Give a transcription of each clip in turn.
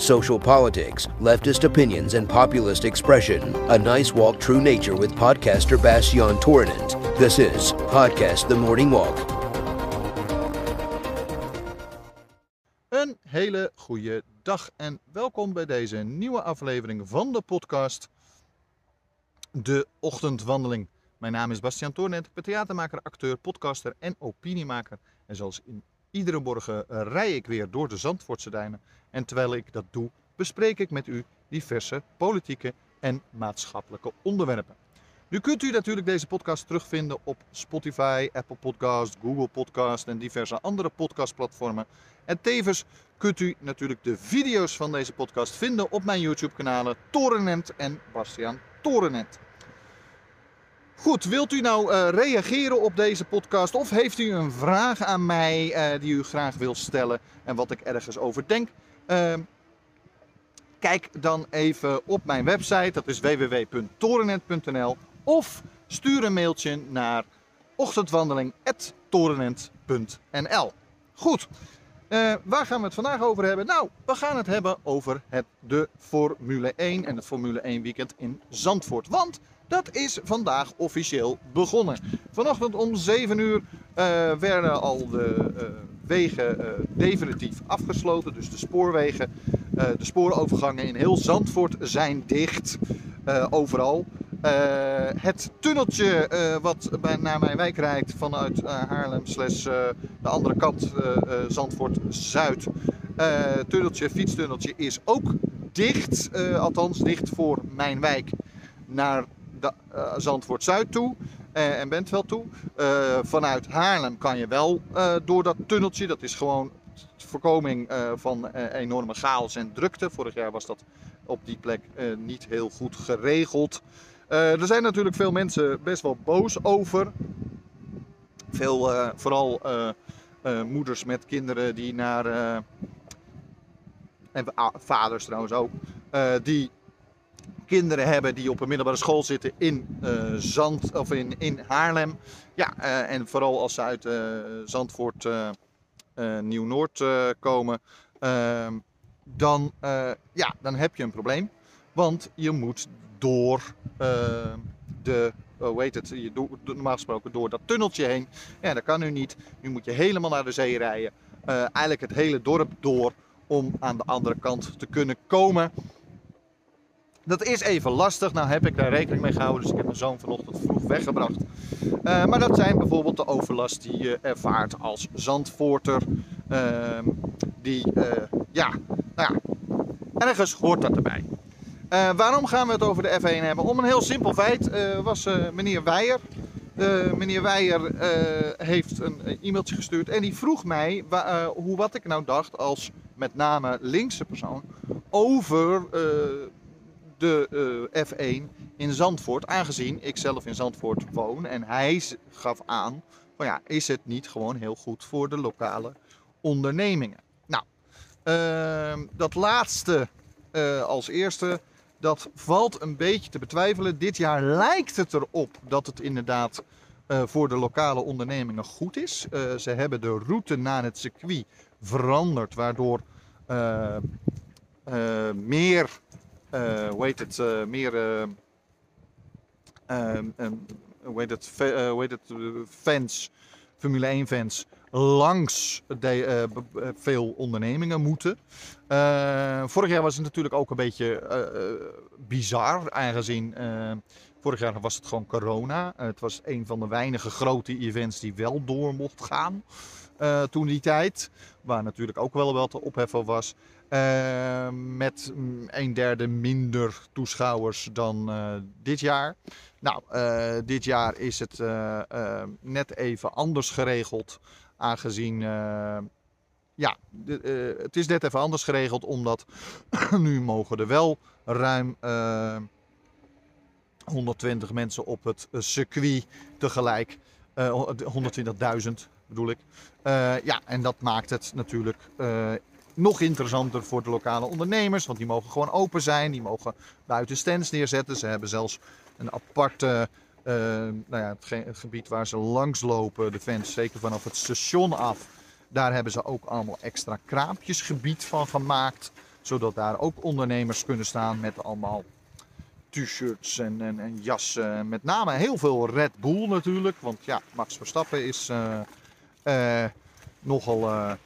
social politics, leftist opinions, and populist expression. A nice walk through nature with podcaster Bastian Torinent. This is Podcast The Morning Walk. Een hele goede dag en welkom bij deze nieuwe aflevering van de podcast De Ochtendwandeling. Mijn naam is Bastiaan Toornet, ik theatermaker, acteur, podcaster en opiniemaker. En zoals in iedere morgen eh, rij ik weer door de Zandvoortse duinen. En terwijl ik dat doe, bespreek ik met u diverse politieke en maatschappelijke onderwerpen. Nu kunt u natuurlijk deze podcast terugvinden op Spotify, Apple Podcast, Google Podcast en diverse andere podcastplatformen. En tevens kunt u natuurlijk de video's van deze podcast vinden op mijn YouTube-kanalen Torenent en Bastiaan Torenent. Goed, wilt u nou uh, reageren op deze podcast of heeft u een vraag aan mij uh, die u graag wil stellen en wat ik ergens over denk? Uh, kijk dan even op mijn website, dat is www.torenet.nl of stuur een mailtje naar ochtendwandeling.torenent.nl. Goed, uh, waar gaan we het vandaag over hebben? Nou, we gaan het hebben over het, de Formule 1 en het Formule 1 weekend in Zandvoort. Want dat is vandaag officieel begonnen. Vanochtend om 7 uur uh, werden al de uh, wegen uh, definitief afgesloten. Dus de spoorwegen, de spoorovergangen in heel Zandvoort zijn dicht. overal. het tunneltje wat bij, naar mijn wijk rijdt vanuit Haarlem slash de andere kant Zandvoort Zuid. tunneltje, fietstunneltje is ook dicht. althans dicht voor mijn wijk naar de, uh, Zandvoort Zuid toe uh, en Bentveld toe. Uh, vanuit Haarlem kan je wel door dat tunneltje. Dat is gewoon voorkoming van enorme chaos en drukte. Vorig jaar was dat op die plek niet heel goed geregeld. er zijn natuurlijk veel mensen best wel boos over. Veel, vooral moeders met kinderen die naar. en vaders trouwens ook. die kinderen hebben die op een middelbare school zitten in uh, Zand of in, in Haarlem. Ja, uh, en vooral als ze uit uh, Zandvoort Nieuw-Noord komen, ehm, dan, ja, dan heb je een probleem. Want je moet door de, hoe heet het, je normaal gesproken door dat tunneltje heen. Ja, dat kan nu niet. Nu moet je helemaal naar de zee rijden. eigenlijk het hele dorp door om aan de andere kant te kunnen komen. Dat is even lastig. Nou heb ik daar rekening mee gehouden. Dus ik heb mijn zoon vanochtend vroeg weggebracht. Uh, maar dat zijn bijvoorbeeld de overlast die je ervaart als zandvoorter. Uh, die, uh, ja, nou ja, ergens hoort dat erbij. Eh, waarom gaan we het over de F1 hebben? Om een heel simpel feit was meneer Weijer. meneer Weijer heeft een e-mailtje gestuurd en die vroeg mij hoe, wat ik nou dacht als met name linkse persoon over de uh, F1 in Zandvoort, aangezien ik zelf in Zandvoort woon. En hij gaf aan, van ja, is het niet gewoon heel goed voor de lokale ondernemingen? Nou, uh, dat laatste uh, als eerste, dat valt een beetje te betwijfelen. Dit jaar lijkt het erop dat het inderdaad uh, voor de lokale ondernemingen goed is. ze hebben de route naar het circuit veranderd, waardoor meer hoe heet het, uh, meer, uh, hoe heet het, het, fans, Formule 1 fans, langs de, veel ondernemingen moeten. vorig jaar was het natuurlijk ook een beetje bizar, aangezien vorig jaar was het gewoon corona. het was een van de weinige grote events die wel door mocht gaan. Uh, toen die tijd. Waar natuurlijk ook wel wat opheffen was. Uh, met een derde minder toeschouwers dan uh, dit jaar. Nou, dit jaar is het net even anders geregeld. Aangezien, ja, het is net even anders geregeld. Omdat nu mogen er wel ruim 120 mensen op het circuit tegelijk. 120.000 bedoel ik. Ja, en dat maakt het natuurlijk nog interessanter voor de lokale ondernemers. Want die mogen gewoon open zijn. Die mogen buiten stands neerzetten. Ze hebben zelfs een aparte. Uh, nou ja, het, ge het, gebied waar ze langslopen, de fans, zeker vanaf het station af. Daar hebben ze ook allemaal extra kraampjesgebied van gemaakt. Zodat daar ook ondernemers kunnen staan met allemaal t-shirts en, en, en, jassen. Met name heel veel Red Bull natuurlijk. Want ja, Max Verstappen is uh, nogal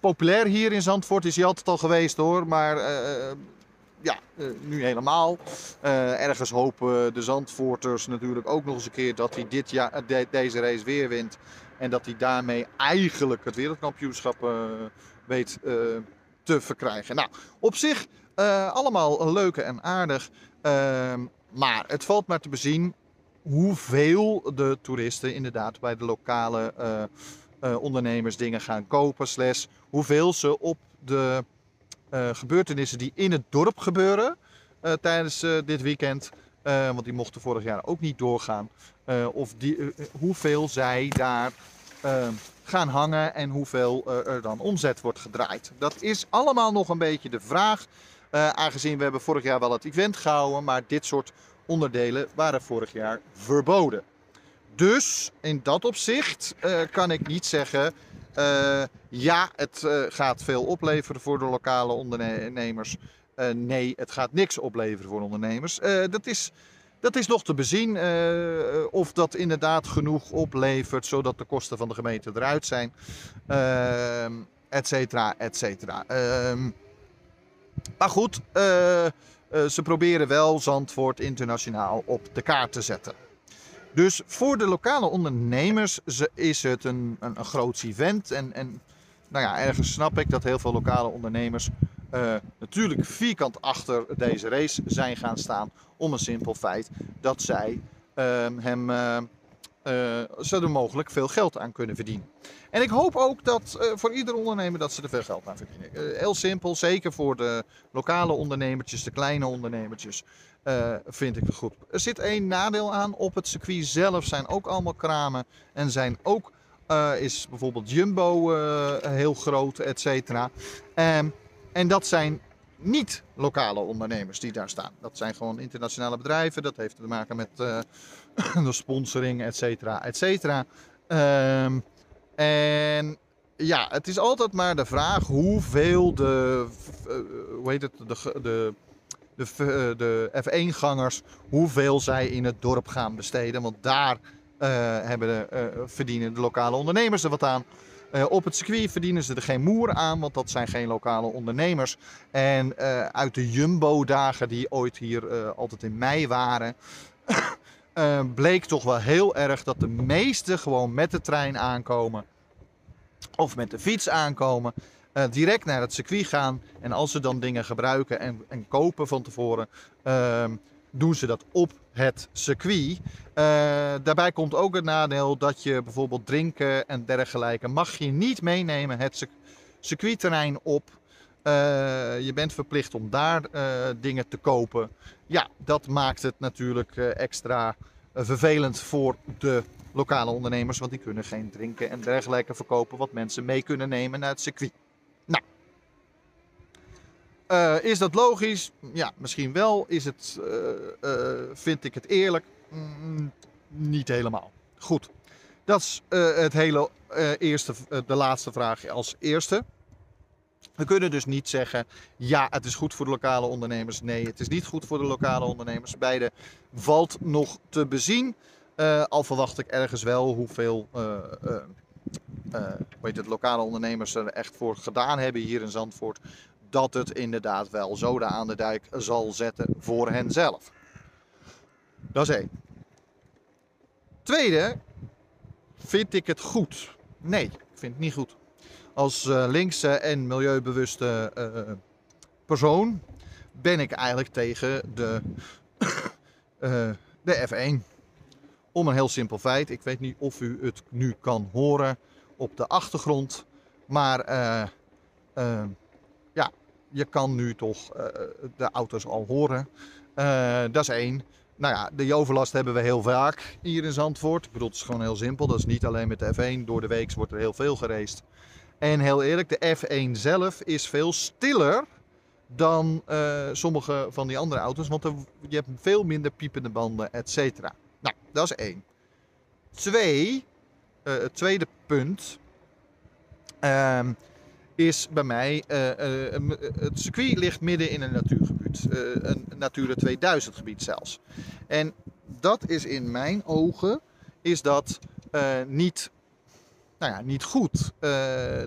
populair hier in Zandvoort. Is hij altijd al geweest hoor. Maar ja, nu helemaal. ergens hopen de Zandvoorters natuurlijk ook nog eens een keer dat hij dit jaar, deze race weer wint. En dat hij daarmee eigenlijk het wereldkampioenschap weet te verkrijgen. Nou, op zich allemaal leuk en aardig. Ehm, maar het valt maar te bezien hoeveel de toeristen inderdaad bij de lokale uh, ondernemers dingen gaan kopen. Slash hoeveel ze op de uh, gebeurtenissen die in het dorp gebeuren tijdens dit weekend. want die mochten vorig jaar ook niet doorgaan. of die, hoeveel zij daar gaan hangen en hoeveel er dan omzet wordt gedraaid. Dat is allemaal nog een beetje de vraag. Aangezien we hebben vorig jaar wel het event gehouden, maar dit soort onderdelen waren vorig jaar verboden. Dus in dat opzicht uh, kan ik niet zeggen, uh, ja, het gaat veel opleveren voor de lokale ondernemers. nee, het gaat niks opleveren voor ondernemers. dat, is, dat is nog te bezien of dat inderdaad genoeg oplevert, zodat de kosten van de gemeente eruit zijn, et cetera, et cetera. Ehm, maar goed, ze proberen wel Zandvoort internationaal op de kaart te zetten. Dus voor de lokale ondernemers is het een, een, een groot event. En, en nou ja, ergens snap ik dat heel veel lokale ondernemers uh, natuurlijk vierkant achter deze race zijn gaan staan. Om een simpel feit dat zij hem uh, ze er mogelijk veel geld aan kunnen verdienen. En ik hoop ook dat uh, voor ieder ondernemer dat ze er veel geld aan verdienen. Uh, heel simpel, zeker voor de lokale ondernemertjes, de kleine ondernemertjes, vind ik het goed. Er zit één nadeel aan. Op het circuit zelf zijn ook allemaal kramen en zijn ook, is bijvoorbeeld Jumbo heel groot, et cetera. Um, en dat zijn niet lokale ondernemers die daar staan. Dat zijn gewoon internationale bedrijven. Dat heeft te maken met de sponsoring, et cetera, et cetera. Um, en ja, het is altijd maar de vraag hoeveel de, uh, hoe heet het, de, de, de, uh, de F1-gangers, hoeveel zij in het dorp gaan besteden. Want daar hebben de, verdienen de lokale ondernemers er wat aan. Op het circuit verdienen ze er geen moer aan, want dat zijn geen lokale ondernemers. En uit de Jumbo-dagen die ooit hier altijd in mei waren, bleek toch wel heel erg dat de meesten gewoon met de trein aankomen. Of met de fiets aankomen. direct naar het circuit gaan. En als ze dan dingen gebruiken en, en kopen van tevoren ehm, doen ze dat op het circuit. Uh, daarbij komt ook het nadeel dat je bijvoorbeeld drinken en dergelijke mag je niet meenemen het circuitterrein op. Uh, je bent verplicht om daar uh, dingen te kopen. Ja, dat maakt het natuurlijk extra vervelend voor de lokale ondernemers, want die kunnen geen drinken en dergelijke verkopen wat mensen mee kunnen nemen naar het circuit. Nou, is dat logisch? Ja, misschien wel. Is het, vind ik het eerlijk? Mm, niet helemaal. Goed. Dat is het hele eerste, de laatste vraag als eerste. We kunnen dus niet zeggen, ja, het is goed voor de lokale ondernemers. Nee, het is niet goed voor de lokale ondernemers. Beide valt nog te bezien. al verwacht ik ergens wel hoeveel weet het, lokale ondernemers er echt voor gedaan hebben hier in Zandvoort dat het inderdaad wel zoden aan de dijk zal zetten voor henzelf. Dat is één. Tweede, vind ik het goed? Nee, ik vind het niet goed. Als uh, linkse en milieubewuste uh, persoon ben ik eigenlijk tegen de, uh, de F1. Om een heel simpel feit. Ik weet niet of u het nu kan horen op de achtergrond. Maar je kan nu toch de auto's al horen. Dat is één. Nou ja, de overlast hebben we heel vaak hier in Zandvoort. Ik bedoel, het is gewoon heel simpel. Dat is niet alleen met de F1. Door de week wordt er heel veel geraced. En heel eerlijk, de F1 zelf is veel stiller dan uh, sommige van die andere auto's. Want je hebt veel minder piepende banden, et cetera. Nou, dat is één. Twee, het tweede punt. Uh, is bij mij, uh, het circuit ligt midden in een natuurgebied. een Natura 2000 gebied zelfs. En dat is in mijn ogen, is dat niet, nou ja, niet goed.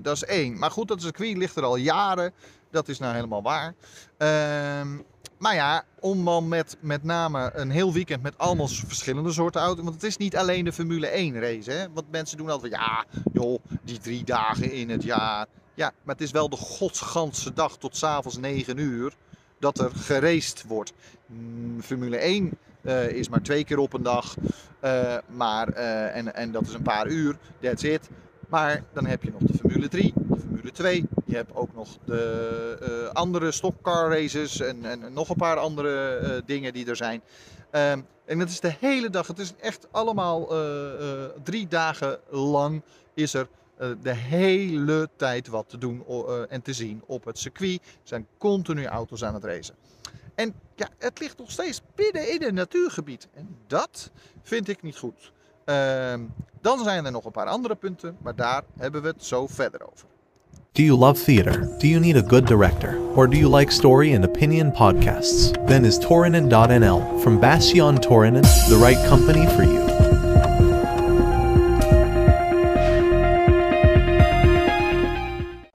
dat is één. Maar goed, dat circuit ligt er al jaren. Dat is nou helemaal waar. Ehm, maar ja, om dan met, met name een heel weekend met allemaal verschillende soorten auto's. Want het is niet alleen de Formule 1 race. Hè? Want mensen doen altijd, ja, joh, die drie dagen in het jaar. Ja, maar het is wel de godsganse dag tot s'avonds 9 uur dat er geraced wordt. Mm, Formule 1 uh, eh, is maar twee keer op een dag. Uh, maar, uh, en, en dat is een paar uur, that's it. Maar dan heb je nog de Formule 3, de Formule 2. Je hebt ook nog de andere stockcar races en, en, nog een paar andere dingen die er zijn. Um, en dat is de hele dag. Het is echt allemaal drie dagen lang is er de hele tijd wat te doen en te zien op het circuit. Er zijn continu auto's aan het racen. En ja, het ligt nog steeds midden in een natuurgebied. En dat vind ik niet goed. Ehm, dan zijn er nog een paar andere punten, maar daar hebben we het zo verder over. Do you love theater? Do you need a good director? Or do you like story and opinion podcasts? Then is Torinen.nl from Bastion Torinen the right company for you.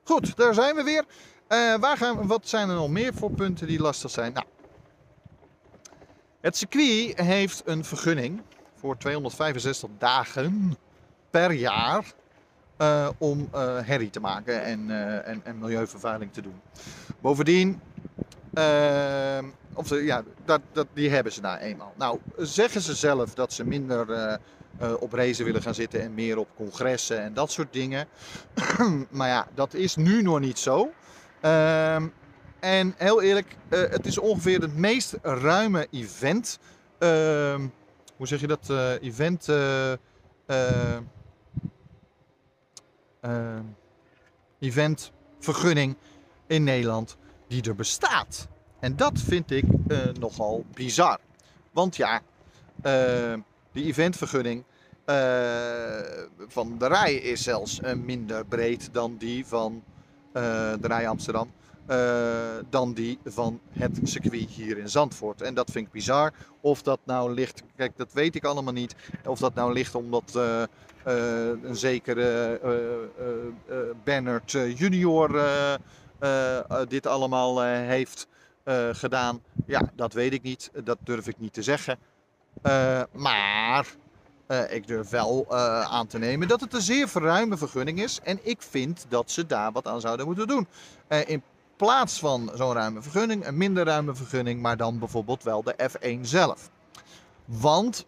Goed, daar zijn we weer. Uh, waar gaan, wat zijn er nog meer voor punten die lastig zijn? Nou, het circuit heeft een vergunning voor 265 dagen per jaar uh, om uh, herrie te maken en, uh, en, en, milieuvervuiling te doen. Bovendien, of, ja, dat, dat, die hebben ze nou eenmaal. Nou, zeggen ze zelf dat ze minder op race willen gaan zitten en meer op congressen en dat soort dingen. maar ja, dat is nu nog niet zo. Ehm, en heel eerlijk, het is ongeveer het meest ruime event ehm, hoe zeg je dat, uh, event, uh, eventvergunning in Nederland die er bestaat. En dat vind ik nogal bizar. Want ja, die eventvergunning van de rij is zelfs minder breed dan die van de rij Amsterdam. Uh, dan die van het circuit hier in Zandvoort. En dat vind ik bizar. Of dat nou ligt, kijk, dat weet ik allemaal niet. Of dat nou ligt omdat uh, uh, een zekere Bernard junior dit allemaal heeft gedaan. Ja, dat weet ik niet. Dat durf ik niet te zeggen. maar ik durf wel aan te nemen dat het een zeer verruime vergunning is. En ik vind dat ze daar wat aan zouden moeten doen. in plaats van zo'n ruime vergunning, een minder ruime vergunning, maar dan bijvoorbeeld wel de F1 zelf. Want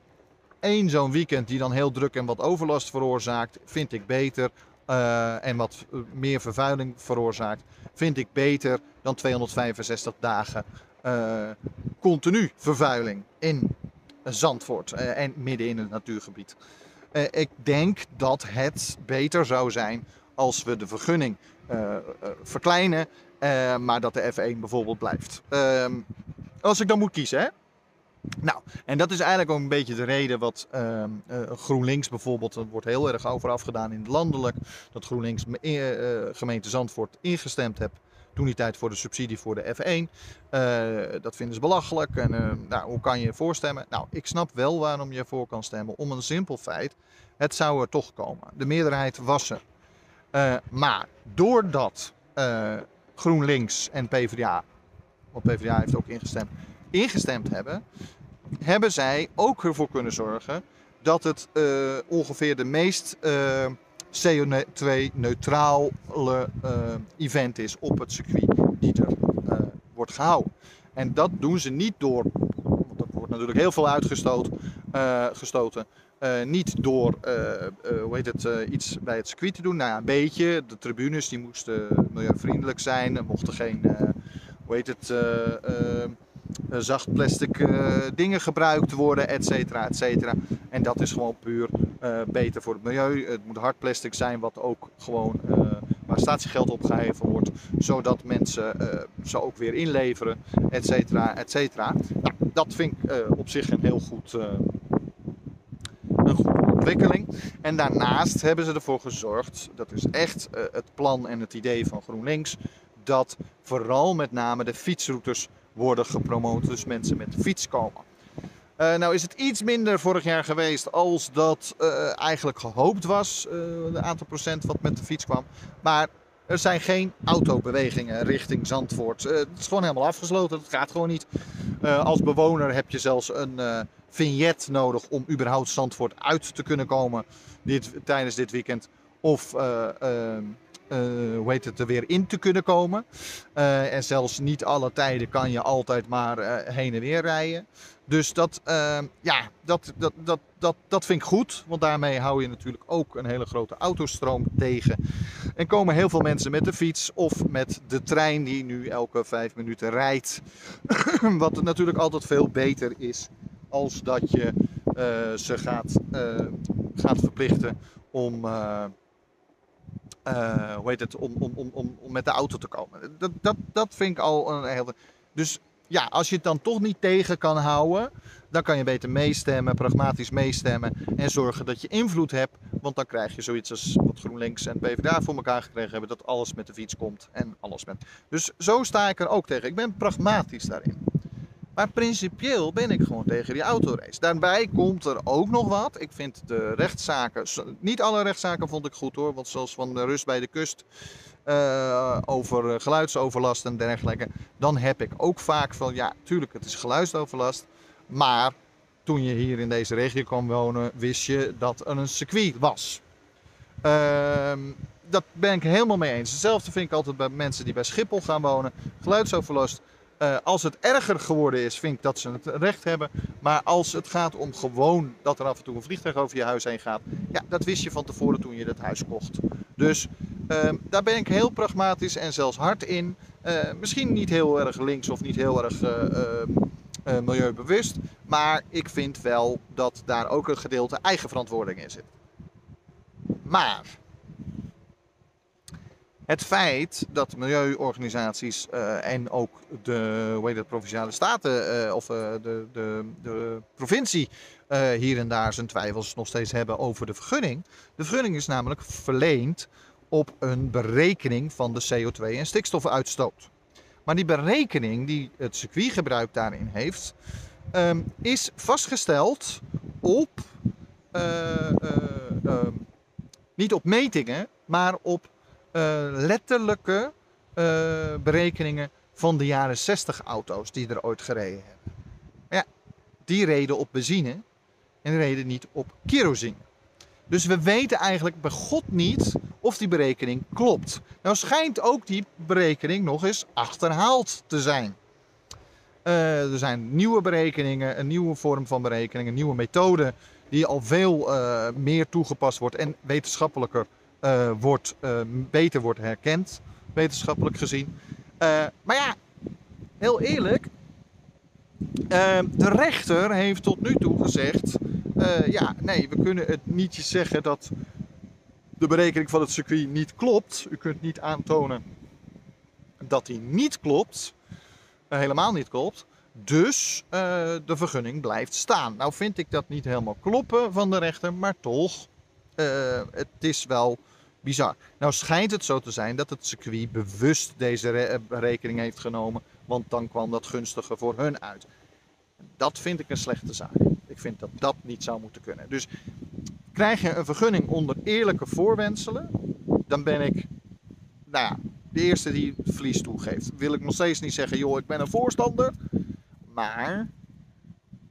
één zo'n weekend die dan heel druk en wat overlast veroorzaakt, vind ik beter. Uh, en wat eh, meer vervuiling veroorzaakt, vind ik beter dan 265 dagen uh, continu vervuiling in Zandvoort en midden in het natuurgebied. ik denk dat het beter zou zijn als we de vergunning verkleinen uh, maar dat de F1 bijvoorbeeld blijft. Uh, als ik dan moet kiezen, hè? Nou, en dat is eigenlijk ook een beetje de reden wat uh, GroenLinks bijvoorbeeld, er wordt heel erg over afgedaan in het landelijk, dat GroenLinks uh, gemeente Zandvoort ingestemd heeft toen die tijd voor de subsidie voor de F1. dat vinden ze belachelijk. En nou, hoe kan je voorstemmen? Nou, ik snap wel waarom je voor kan stemmen. Om een simpel feit, het zou er toch komen. De meerderheid was er. maar doordat GroenLinks en PvdA, want PvdA heeft ook ingestemd, ingestemd hebben, hebben zij ook ervoor kunnen zorgen dat het uh, ongeveer de meest eh, CO2-neutrale uh, eh, event is op het circuit die er wordt gehouden. En dat doen ze niet door, want er wordt natuurlijk heel veel uitgestoten, gestoten, uh, niet door uh, uh, hoe heet het, iets bij het circuit te doen. Nou ja, een beetje. De tribunes die moesten milieuvriendelijk zijn. Er mochten geen hoe heet het, zacht plastic dingen gebruikt worden, et cetera, et cetera. En dat is gewoon puur beter voor het milieu. Het moet hard plastic zijn, wat ook gewoon waar statiegeld op geheven wordt, zodat mensen ze ook weer inleveren, et cetera, et cetera. Nou, dat vind ik op zich een heel goed ontwikkeling. En daarnaast hebben ze ervoor gezorgd, dat is echt uh, het plan en het idee van GroenLinks, dat vooral met name de fietsroutes worden gepromoot. Dus mensen met de fiets komen. Uh, nou is het iets minder vorig jaar geweest als dat uh, eigenlijk gehoopt was. Uh, de aantal procent wat met de fiets kwam. Maar er zijn geen autobewegingen richting Zandvoort. het is gewoon helemaal afgesloten. Het gaat gewoon niet. als bewoner heb je zelfs een vignet nodig om überhaupt Zandvoort uit te kunnen komen dit, tijdens dit weekend. Of uh, hoe heet het, er weer in te kunnen komen. En zelfs niet alle tijden kan je altijd maar heen en weer rijden. Dus dat, ja, dat, dat, dat, dat, dat vind ik goed. Want daarmee hou je natuurlijk ook een hele grote autostroom tegen. En komen heel veel mensen met de fiets of met de trein die nu elke vijf minuten rijdt. Wat natuurlijk altijd veel beter is als dat je ze gaat, gaat verplichten om uh, hoe heet het, om, om, om, om, met de auto te komen. Dat, dat, dat vind ik al een hele. Dus ja, als je het dan toch niet tegen kan houden, dan kan je beter meestemmen, pragmatisch meestemmen en zorgen dat je invloed hebt. Want dan krijg je zoiets als wat GroenLinks en PvdA voor elkaar gekregen hebben, dat alles met de fiets komt en alles met. Dus zo sta ik er ook tegen. Ik ben pragmatisch daarin. Maar principieel ben ik gewoon tegen die autorace. Daarbij komt er ook nog wat. Ik vind de rechtszaken, niet alle rechtszaken vond ik goed hoor. Want zoals van de rust bij de kust uh, over geluidsoverlast en dergelijke. Dan heb ik ook vaak van, ja tuurlijk het is geluidsoverlast. Maar toen je hier in deze regio kwam wonen, wist je dat er een circuit was. Uh, dat ben ik helemaal mee eens. Hetzelfde vind ik altijd bij mensen die bij Schiphol gaan wonen. Geluidsoverlast uh, als het erger geworden is, vind ik dat ze het recht hebben. Maar als het gaat om gewoon dat er af en toe een vliegtuig over je huis heen gaat. Ja, dat wist je van tevoren toen je dat huis kocht. Dus uh, daar ben ik heel pragmatisch en zelfs hard in. Uh, misschien niet heel erg links of niet heel erg ehm, milieubewust. Maar ik vind wel dat daar ook een gedeelte eigen verantwoording in zit. Maar het feit dat milieuorganisaties uh, en ook de hoe heet het, provinciale staten uh, of uh, de, de, de provincie hier en daar zijn twijfels nog steeds hebben over de vergunning. De vergunning is namelijk verleend op een berekening van de CO2 en stikstofuitstoot. Maar die berekening die het circuitgebruik daarin heeft, um, is vastgesteld op niet op metingen, maar op uh, letterlijke uh, berekeningen van de jaren 60 auto's die er ooit gereden hebben. Maar ja, die reden op benzine en reden niet op kerosine. Dus we weten eigenlijk bij God niet of die berekening klopt. Nou schijnt ook die berekening nog eens achterhaald te zijn. Uh, er zijn nieuwe berekeningen, een nieuwe vorm van berekening, een nieuwe methode die al veel meer toegepast wordt en wetenschappelijker uh, wordt, uh, beter wordt herkend, wetenschappelijk gezien. Uh, maar ja, heel eerlijk, de rechter heeft tot nu toe gezegd: ja, nee, we kunnen het niet zeggen dat de berekening van het circuit niet klopt. U kunt niet aantonen dat die niet klopt, helemaal niet klopt. Dus de vergunning blijft staan. Nou vind ik dat niet helemaal kloppen van de rechter, maar toch het is wel bizar. Nou schijnt het zo te zijn dat het circuit bewust deze re rekening heeft genomen, want dan kwam dat gunstiger voor hun uit. Dat vind ik een slechte zaak. Ik vind dat dat niet zou moeten kunnen. Dus krijg je een vergunning onder eerlijke voorwenselen, dan ben ik, nou ja, de eerste die verlies toegeeft. Wil ik nog steeds niet zeggen, joh, ik ben een voorstander, maar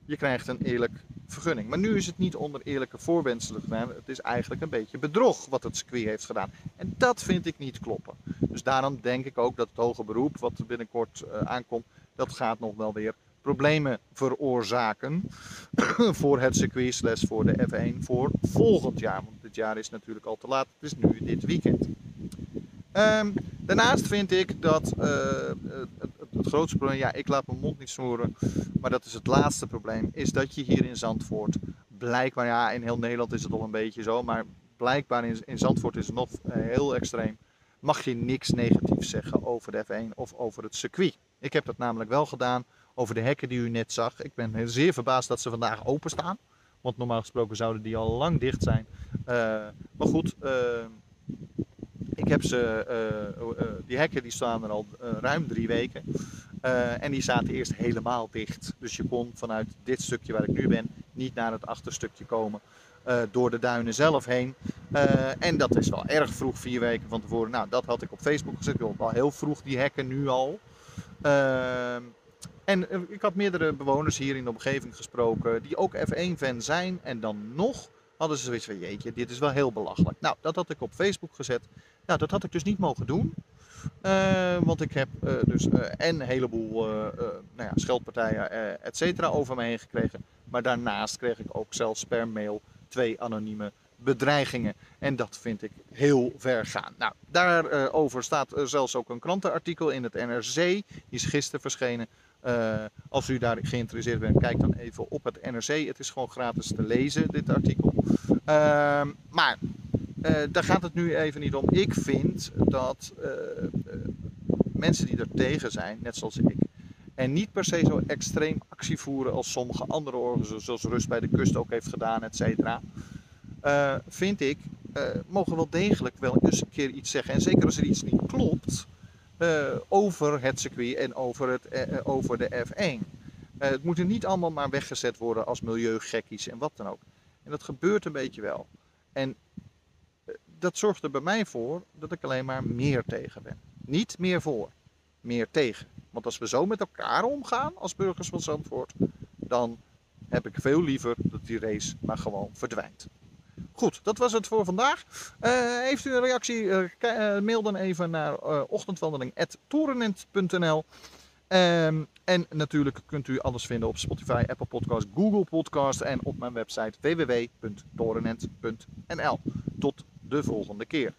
je krijgt een eerlijk vergunning. Maar nu is het niet onder eerlijke voorwenselen gedaan. Het is eigenlijk een beetje bedrog wat het circuit heeft gedaan. En dat vind ik niet kloppen. Dus daarom denk ik ook dat het hoge beroep, wat binnenkort uh, aankomt, dat gaat nog wel weer problemen veroorzaken voor het circuit slash voor de F1 voor volgend jaar. Want dit jaar is natuurlijk al te laat. Het is nu dit weekend. Um, daarnaast vind ik dat uh, het, grootste probleem, ja, ik laat mijn mond niet snoeren, maar dat is het laatste probleem, is dat je hier in Zandvoort blijkbaar, ja, in heel Nederland is het al een beetje zo, maar blijkbaar in, in Zandvoort is het nog uh, heel extreem. Mag je niks negatiefs zeggen over de F1 of over het circuit. Ik heb dat namelijk wel gedaan over de hekken die u net zag. Ik ben zeer verbaasd dat ze vandaag openstaan. Want normaal gesproken zouden die al lang dicht zijn. Eh, maar goed, eh, ik heb ze, eh, eh, die hekken die staan er al eh, ruim drie weken. Eh, en die zaten eerst helemaal dicht. Dus je kon vanuit dit stukje waar ik nu ben niet naar het achterstukje komen. eh, door de duinen zelf heen. Eh, en dat is wel erg vroeg, vier weken van tevoren. Nou, dat had ik op Facebook gezet. Ik wel heel vroeg die hekken nu al. Ehm, en eh, ik had meerdere bewoners hier in de omgeving gesproken die ook F1-fan zijn. En dan nog hadden ze zoiets van, jeetje, dit is wel heel belachelijk. Nou, dat had ik op Facebook gezet. Nou, dat had ik dus niet mogen doen. Eh, want ik heb eh, dus eh, en een heleboel nou ja, scheldpartijen, et cetera, over me heen gekregen. Maar daarnaast kreeg ik ook zelfs per mail twee anonieme bedreigingen. En dat vind ik heel ver gaan. Nou, daarover staat zelfs ook een krantenartikel in het NRC. Die is gisteren verschenen. Als u daar geïnteresseerd bent, kijk dan even op het NRC. Het is gewoon gratis te lezen, dit artikel. Ehm, maar eh, daar gaat het nu even niet om. Ik vind dat eh, eh, mensen die er tegen zijn, net zoals ik, en niet per se zo extreem actie voeren als sommige andere organisaties, zoals Rust bij de Kust ook heeft gedaan, et cetera. vind ik, mogen wel degelijk wel eens een keer iets zeggen. En zeker als er iets niet klopt over het circuit en over, het, over de F1. Eh, het moet er niet allemaal maar weggezet worden als milieugekkies en wat dan ook. En dat gebeurt een beetje wel. En dat zorgt er bij mij voor dat ik alleen maar meer tegen ben. Niet meer voor, meer tegen. Want als we zo met elkaar omgaan als burgers van Zandvoort, dan heb ik veel liever dat die race maar gewoon verdwijnt. Goed, dat was het voor vandaag. Eh, heeft u een reactie? eh, mail dan even naar uh, ochtendwandeling.torenent.nl Ehm, En natuurlijk kunt u alles vinden op Spotify, Apple Podcast, Google Podcast en op mijn website www.torenent.nl. Tot de volgende keer.